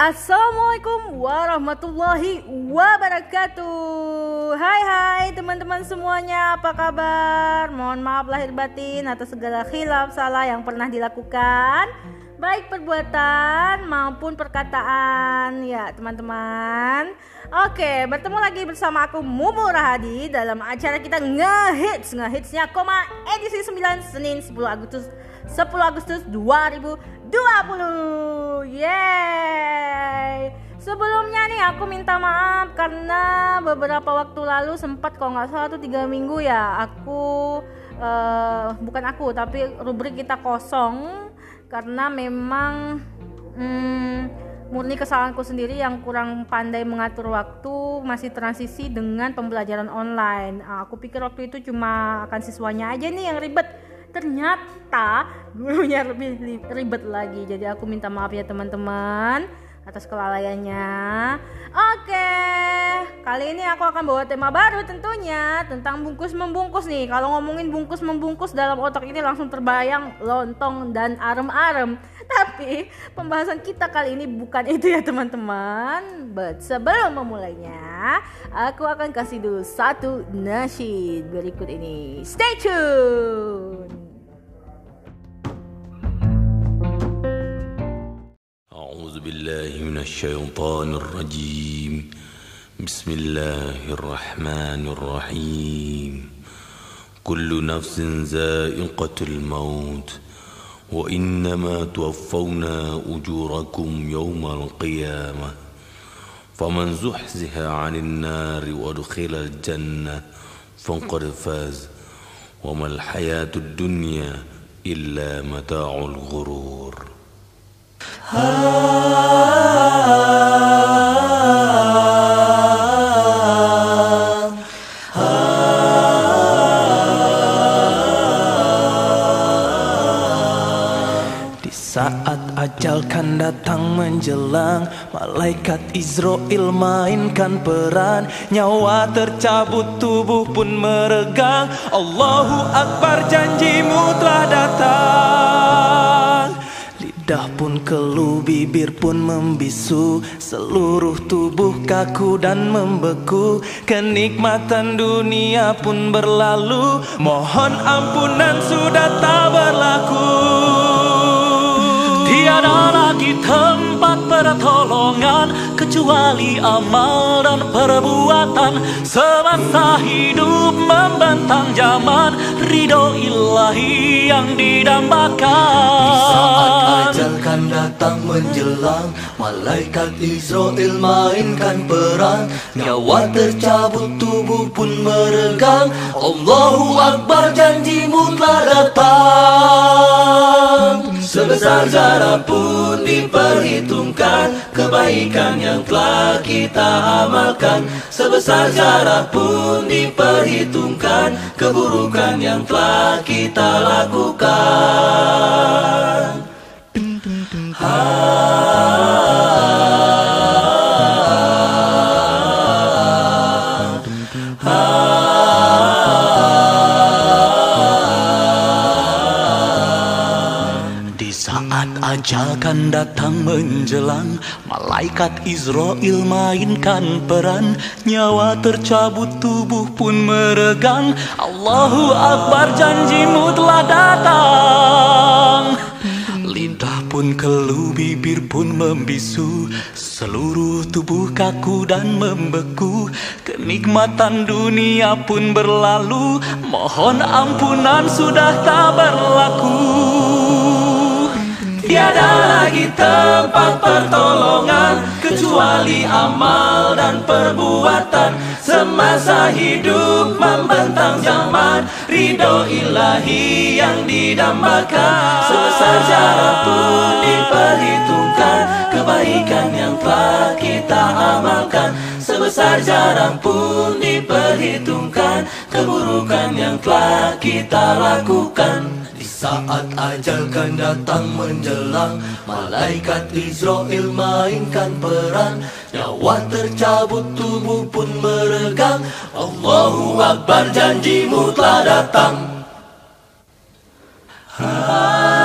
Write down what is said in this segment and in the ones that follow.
Assalamualaikum warahmatullahi wabarakatuh. Hai hai teman-teman semuanya. Apa kabar? Mohon maaf lahir batin atas segala khilaf salah yang pernah dilakukan. Baik perbuatan maupun perkataan. Ya teman-teman. Oke bertemu lagi bersama aku Mumu Rahadi Dalam acara kita ngehits. Ngehitsnya koma edisi 9 Senin 10 Agustus 10 Agustus 2020 Yeay. Sebelumnya nih aku minta maaf karena beberapa waktu lalu sempat kalau nggak salah tuh tiga minggu ya aku uh, bukan aku tapi rubrik kita kosong karena memang hmm, murni kesalahanku sendiri yang kurang pandai mengatur waktu masih transisi dengan pembelajaran online. Nah, aku pikir waktu itu cuma akan siswanya aja nih yang ribet ternyata gurunya lebih ribet lagi. Jadi aku minta maaf ya teman-teman atas kelalaiannya. Oke kali ini aku akan bawa tema baru tentunya tentang bungkus membungkus nih. Kalau ngomongin bungkus membungkus dalam otak ini langsung terbayang lontong dan arem-arem. Tapi pembahasan kita kali ini bukan itu ya teman-teman. But sebelum memulainya aku akan kasih dulu satu nasyid berikut ini. Stay tune أعوذ بالله من الشيطان الرجيم. بسم الله الرحمن الرحيم. كل نفس ذائقة الموت وإنما توفون أجوركم يوم القيامة. فمن زحزح عن النار وأدخل الجنة فقد فاز. وما الحياة الدنيا إلا متاع الغرور. Saat ajal kan datang menjelang Malaikat Israel mainkan peran. Nyawa tercabut tubuh pun meregang. Allahu Akbar janjimu telah datang Lidah pun keluh, bibir pun membisu. Seluruh tubuh kaku dan membeku. Kenikmatan dunia pun berlalu. Mohon ampunan sudah tak berlaku Tiada lagi tempat pertolongan Kecuali amal dan perbuatan. Semasa hidup membentang zaman Ridho ilahi yang didambakan. Di saat ajal kan datang menjelang Malaikat Israel mainkan peran Nyawa tercabut tubuh pun meregang. Allahu Akbar janjimu telah datang Sebesar zarah pun diperhitungkan Kebaikan yang telah kita amalkan. Sebesar zarah pun diperhitungkan Keburukan yang telah kita lakukan datang menjelang Malaikat Israel mainkan peran. Nyawa tercabut tubuh pun meregang. Allahu Akbar janjimu telah datang. Lidah pun keluh, bibir pun membisu. Seluruh tubuh kaku dan membeku. Kenikmatan dunia pun berlalu. Mohon ampunan sudah tak berlaku Tiada lagi tempat pertolongan Kecuali amal dan perbuatan. Semasa hidup membentang zaman Ridho ilahi yang didambakan. Sebesar jarak pun diperhitungkan Kebaikan yang telah kita amalkan. Sebesar jarak pun diperhitungkan Keburukan yang telah kita lakukan saat ajal kan datang menjelang Malaikat Israel mainkan peran Nyawa tercabut tubuh pun meregang. Allahu Akbar janjimu telah datang. Oke,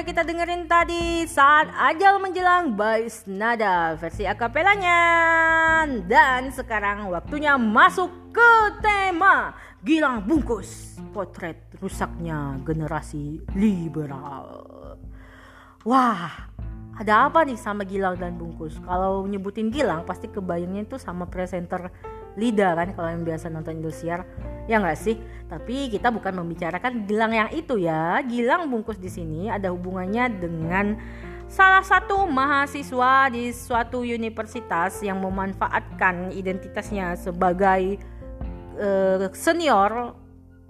udah kita dengerin tadi saat ajal menjelang by Nada versi akapelanya. Dan sekarang waktunya masuk ke tema Gilang Bungkus, potret rusaknya generasi liberal. Wah, ada apa nih sama Gilang dan Bungkus? Kalau nyebutin Gilang pasti kebayangnya itu sama presenter Lida kan kalau yang biasa nonton Indosiar. Ya nggak sih? Tapi kita bukan membicarakan Gilang yang itu ya. Gilang bungkus di sini ada hubungannya dengan salah satu mahasiswa di suatu universitas yang memanfaatkan identitasnya sebagai uh, senior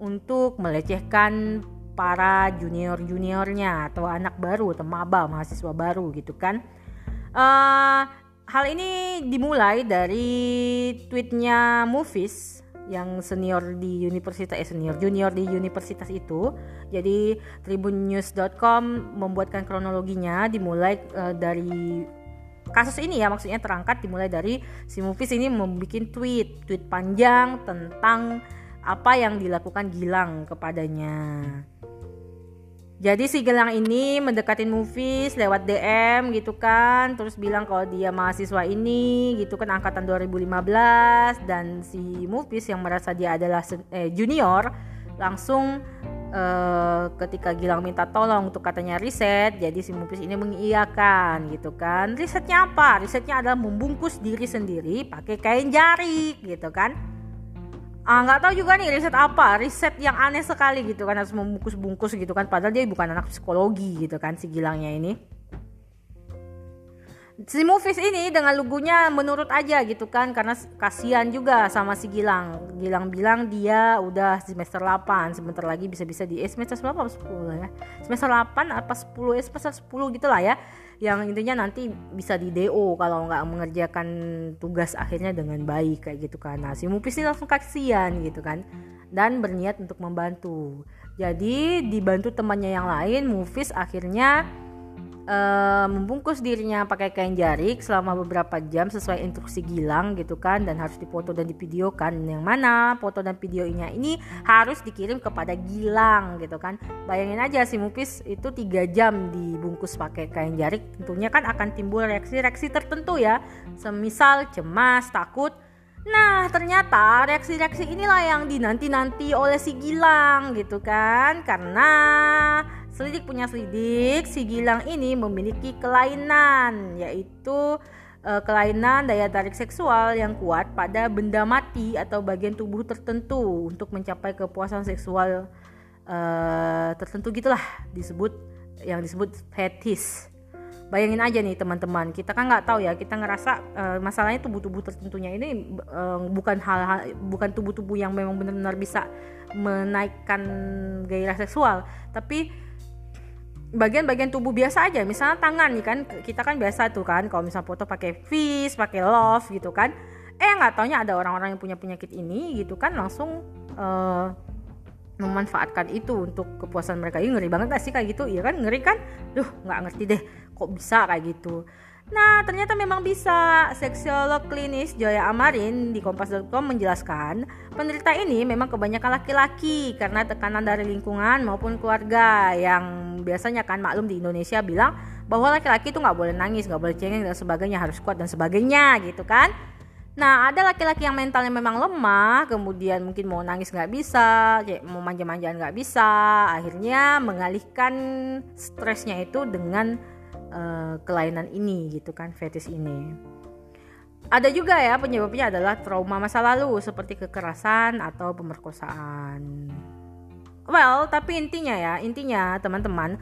untuk melecehkan para junior-juniornya atau anak baru atau maba mahasiswa baru gitu kan. Uh, hal ini dimulai dari tweetnya Movies yang senior di universitas eh senior junior di universitas itu. Jadi tribunnews.com membuatkan kronologinya dimulai uh, dari kasus ini ya maksudnya terangkat dimulai dari si Movies ini membuat tweet tweet panjang tentang apa yang dilakukan Gilang kepadanya. Jadi si Gelang ini mendekatin movies lewat DM gitu kan. Terus bilang kalau dia mahasiswa ini gitu kan angkatan 2015 Dan si movies yang merasa dia adalah eh, junior Langsung eh, ketika Gilang minta tolong untuk katanya riset Jadi si movies ini mengiyakan gitu kan. Risetnya apa? Risetnya adalah membungkus diri sendiri pakai kain jarik gitu kan ah nggak tahu juga nih riset apa riset yang aneh sekali gitu kan harus membungkus-bungkus gitu kan padahal dia bukan anak psikologi gitu kan si Gilangnya ini. Si Movies ini dengan lugunya menurut aja gitu kan karena kasihan juga sama si Gilang. Gilang bilang dia udah semester 8 sebentar lagi bisa-bisa di eh, semester berapa? 10 ya? Semester 8 apa 10 eh, semester 10 gitu lah ya yang intinya nanti bisa di DO kalau nggak mengerjakan tugas akhirnya dengan baik kayak gitu kan. Nah si Mupis ini langsung kasihan gitu kan dan berniat untuk membantu. Jadi dibantu temannya yang lain Mufis akhirnya uh, membungkus dirinya pakai kain jarik selama beberapa jam sesuai instruksi Gilang gitu kan dan harus difoto dan divideokan. Yang mana foto dan videonya ini harus dikirim kepada Gilang gitu kan. Bayangin aja si Mupis itu tiga jam dibungkus pakai kain jarik tentunya kan akan timbul reaksi-reaksi tertentu ya. Semisal cemas takut. Nah, ternyata reaksi-reaksi inilah yang dinanti-nanti oleh si Gilang gitu kan. Karena selidik punya selidik, si Gilang ini memiliki kelainan yaitu uh, kelainan daya tarik seksual yang kuat pada benda mati atau bagian tubuh tertentu untuk mencapai kepuasan seksual uh, tertentu gitulah disebut yang disebut fetish bayangin aja nih teman-teman kita kan nggak tahu ya kita ngerasa uh, masalahnya tubuh-tubuh tertentunya ini uh, bukan hal-hal bukan tubuh-tubuh yang memang benar-benar bisa menaikkan gairah seksual. Tapi bagian-bagian tubuh biasa aja. Misalnya tangan nih kan kita kan biasa tuh kan kalau misalnya foto pakai fish pakai love gitu kan. Eh nggak taunya ada orang-orang yang punya penyakit ini gitu kan langsung uh, memanfaatkan itu untuk kepuasan mereka. Ini ngeri banget gak sih kayak gitu? Iya kan ngeri kan? Duh nggak ngerti deh kok bisa kayak gitu Nah, ternyata memang bisa. Seksiolog klinis Joya Amarin di kompas.com menjelaskan, penderita ini memang kebanyakan laki-laki karena tekanan dari lingkungan maupun keluarga yang biasanya kan maklum di Indonesia bilang bahwa laki-laki itu nggak boleh nangis, nggak boleh cengeng dan sebagainya, harus kuat dan sebagainya gitu kan. Nah, ada laki-laki yang mentalnya memang lemah, kemudian mungkin mau nangis nggak bisa, mau manja-manjaan nggak bisa, akhirnya mengalihkan stresnya itu dengan uh, kelainan ini gitu kan fetis ini. Ada juga ya penyebabnya adalah trauma masa lalu seperti kekerasan atau pemerkosaan. Well tapi intinya ya intinya teman-teman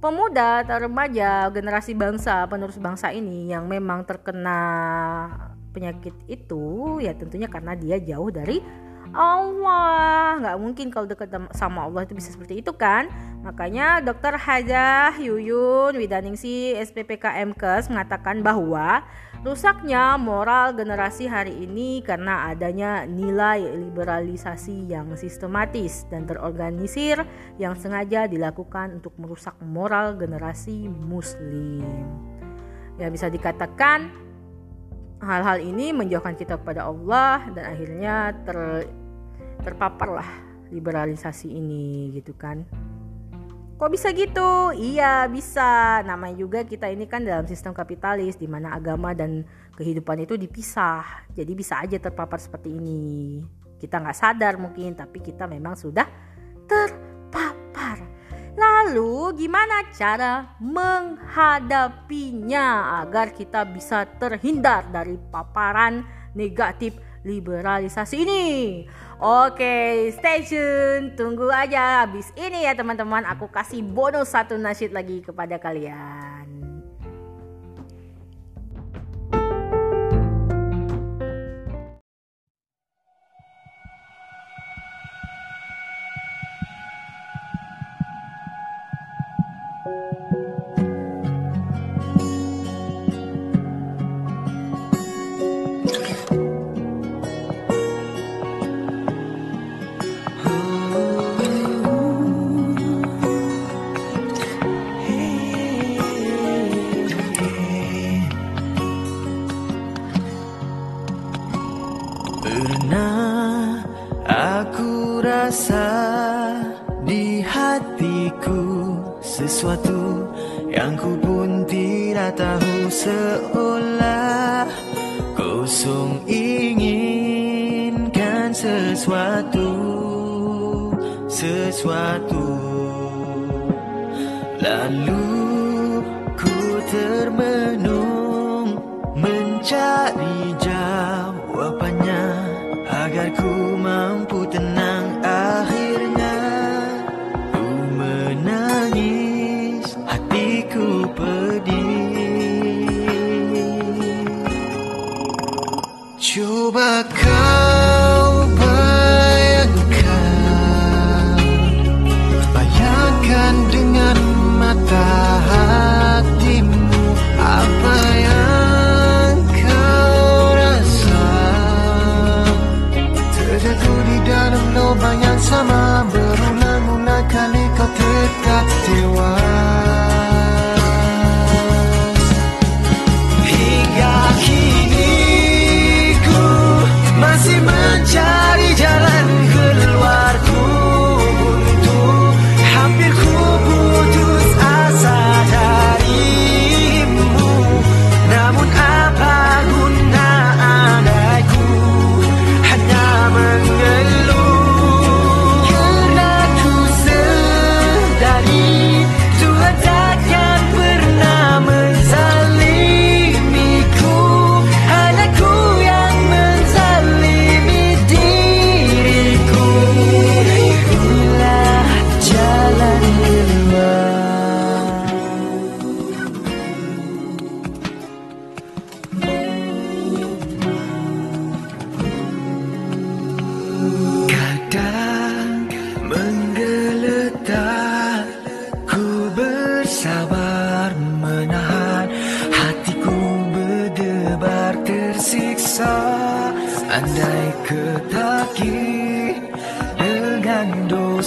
pemuda atau remaja generasi bangsa penerus bangsa ini yang memang terkena penyakit itu ya tentunya karena dia jauh dari Allah. Nggak mungkin kalau dekat sama Allah itu bisa seperti itu kan? Makanya dokter Hajah Yuyun Widaningsi SPPK MKes mengatakan bahwa rusaknya moral generasi hari ini karena adanya nilai liberalisasi yang sistematis dan terorganisir yang sengaja dilakukan untuk merusak moral generasi muslim. Ya bisa dikatakan hal-hal ini menjauhkan kita kepada Allah dan akhirnya ter terpaparlah liberalisasi ini gitu kan Kok bisa gitu? Iya bisa. Namanya juga kita ini kan dalam sistem kapitalis di mana agama dan kehidupan itu dipisah. Jadi bisa aja terpapar seperti ini. Kita nggak sadar mungkin, tapi kita memang sudah terpapar. Lalu gimana cara menghadapinya agar kita bisa terhindar dari paparan negatif liberalisasi ini? Oke, stay tune. Tunggu aja habis ini ya teman-teman. Aku kasih bonus satu nasyid lagi kepada kalian. Pernah aku rasa di hatiku sesuatu yang ku pun tidak tahu seolah kosong inginkan sesuatu sesuatu. Lalu ku termenung mencari jawabannya agar ku mampu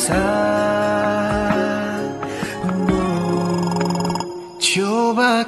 散就把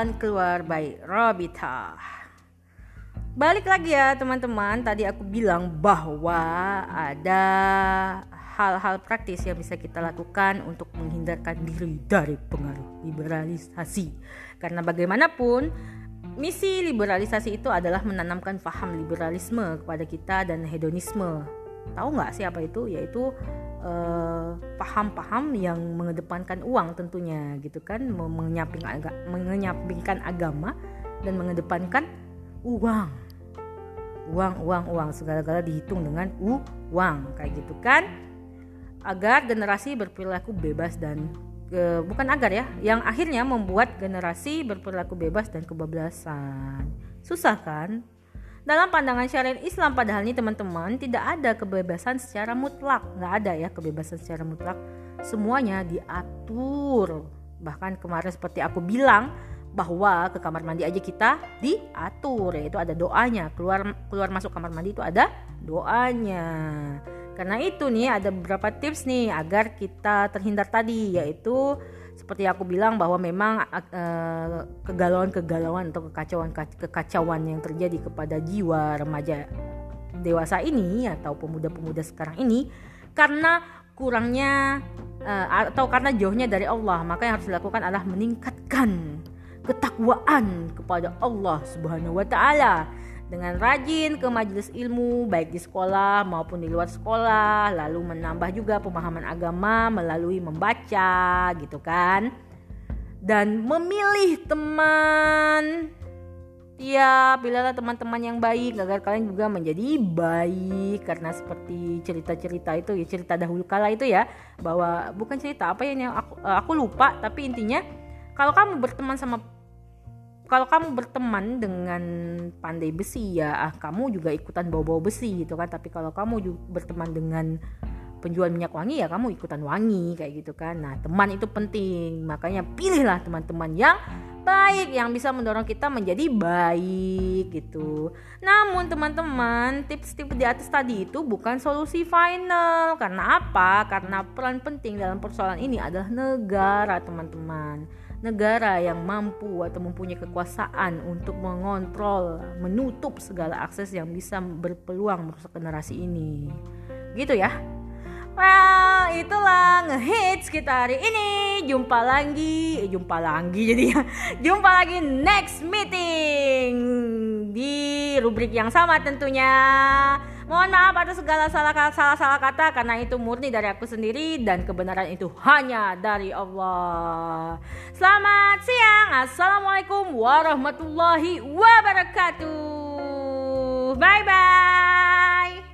jalan keluar by Robita. balik lagi ya teman-teman. Tadi aku bilang bahwa ada hal-hal praktis yang bisa kita lakukan untuk menghindarkan diri dari pengaruh liberalisasi. Karena bagaimanapun misi liberalisasi itu adalah menanamkan paham liberalisme kepada kita dan hedonisme. Tahu nggak siapa itu? Yaitu eh, paham-paham yang mengedepankan uang tentunya gitu kan. Menyampingkan menyampingkan agama dan mengedepankan uang. Uang uang uang. Segala-gala dihitung dengan uang kayak gitu kan. Agar generasi berperilaku bebas dan e, bukan agar ya yang akhirnya membuat generasi berperilaku bebas dan kebablasan. Susah kan dalam pandangan syariat Islam padahal ini teman-teman tidak ada kebebasan secara mutlak. Nggak ada ya kebebasan secara mutlak. Semuanya diatur. Bahkan kemarin seperti aku bilang bahwa ke kamar mandi aja kita diatur. Yaitu ada doanya. Keluar keluar masuk kamar mandi itu ada doanya. Karena itu nih ada beberapa tips nih agar kita terhindar tadi yaitu seperti aku bilang bahwa memang uh, kegalauan-kegalauan atau kekacauan-kekacauan yang terjadi kepada jiwa remaja dewasa ini atau pemuda-pemuda sekarang ini karena kurangnya uh, atau karena jauhnya dari Allah. Maka yang harus dilakukan adalah meningkatkan ketakwaan kepada Allah Subhanahu wa taala dengan rajin ke majelis ilmu baik di sekolah maupun di luar sekolah lalu menambah juga pemahaman agama melalui membaca gitu kan? Dan memilih teman. Ya, pilihlah teman-teman yang baik agar kalian juga menjadi baik. Karena seperti cerita-cerita itu ya cerita dahulu kala itu ya bahwa bukan cerita apa ya yang aku, aku lupa tapi intinya kalau kamu berteman sama kalau kamu berteman dengan pandai besi ya ah kamu juga ikutan bawa-bawa besi gitu kan. Tapi kalau kamu juga berteman dengan penjual minyak wangi ya kamu ikutan wangi kayak gitu kan. Nah teman itu penting. Makanya pilihlah teman-teman yang baik yang bisa mendorong kita menjadi baik gitu. Namun teman-teman tips-tips di atas tadi itu bukan solusi final. Karena apa? Karena peran penting dalam persoalan ini adalah negara teman-teman negara yang mampu atau mempunyai kekuasaan untuk mengontrol, menutup segala akses yang bisa berpeluang merusak generasi ini. Gitu ya. Well, itulah ngehits kita hari ini. Jumpa lagi, eh, jumpa lagi jadi ya. Jumpa lagi next meeting di rubrik yang sama tentunya. Mohon maaf atas segala salah salah salah kata karena itu murni dari aku sendiri dan kebenaran itu hanya dari Allah. Selamat siang. Assalamualaikum warahmatullahi wabarakatuh. Bye bye.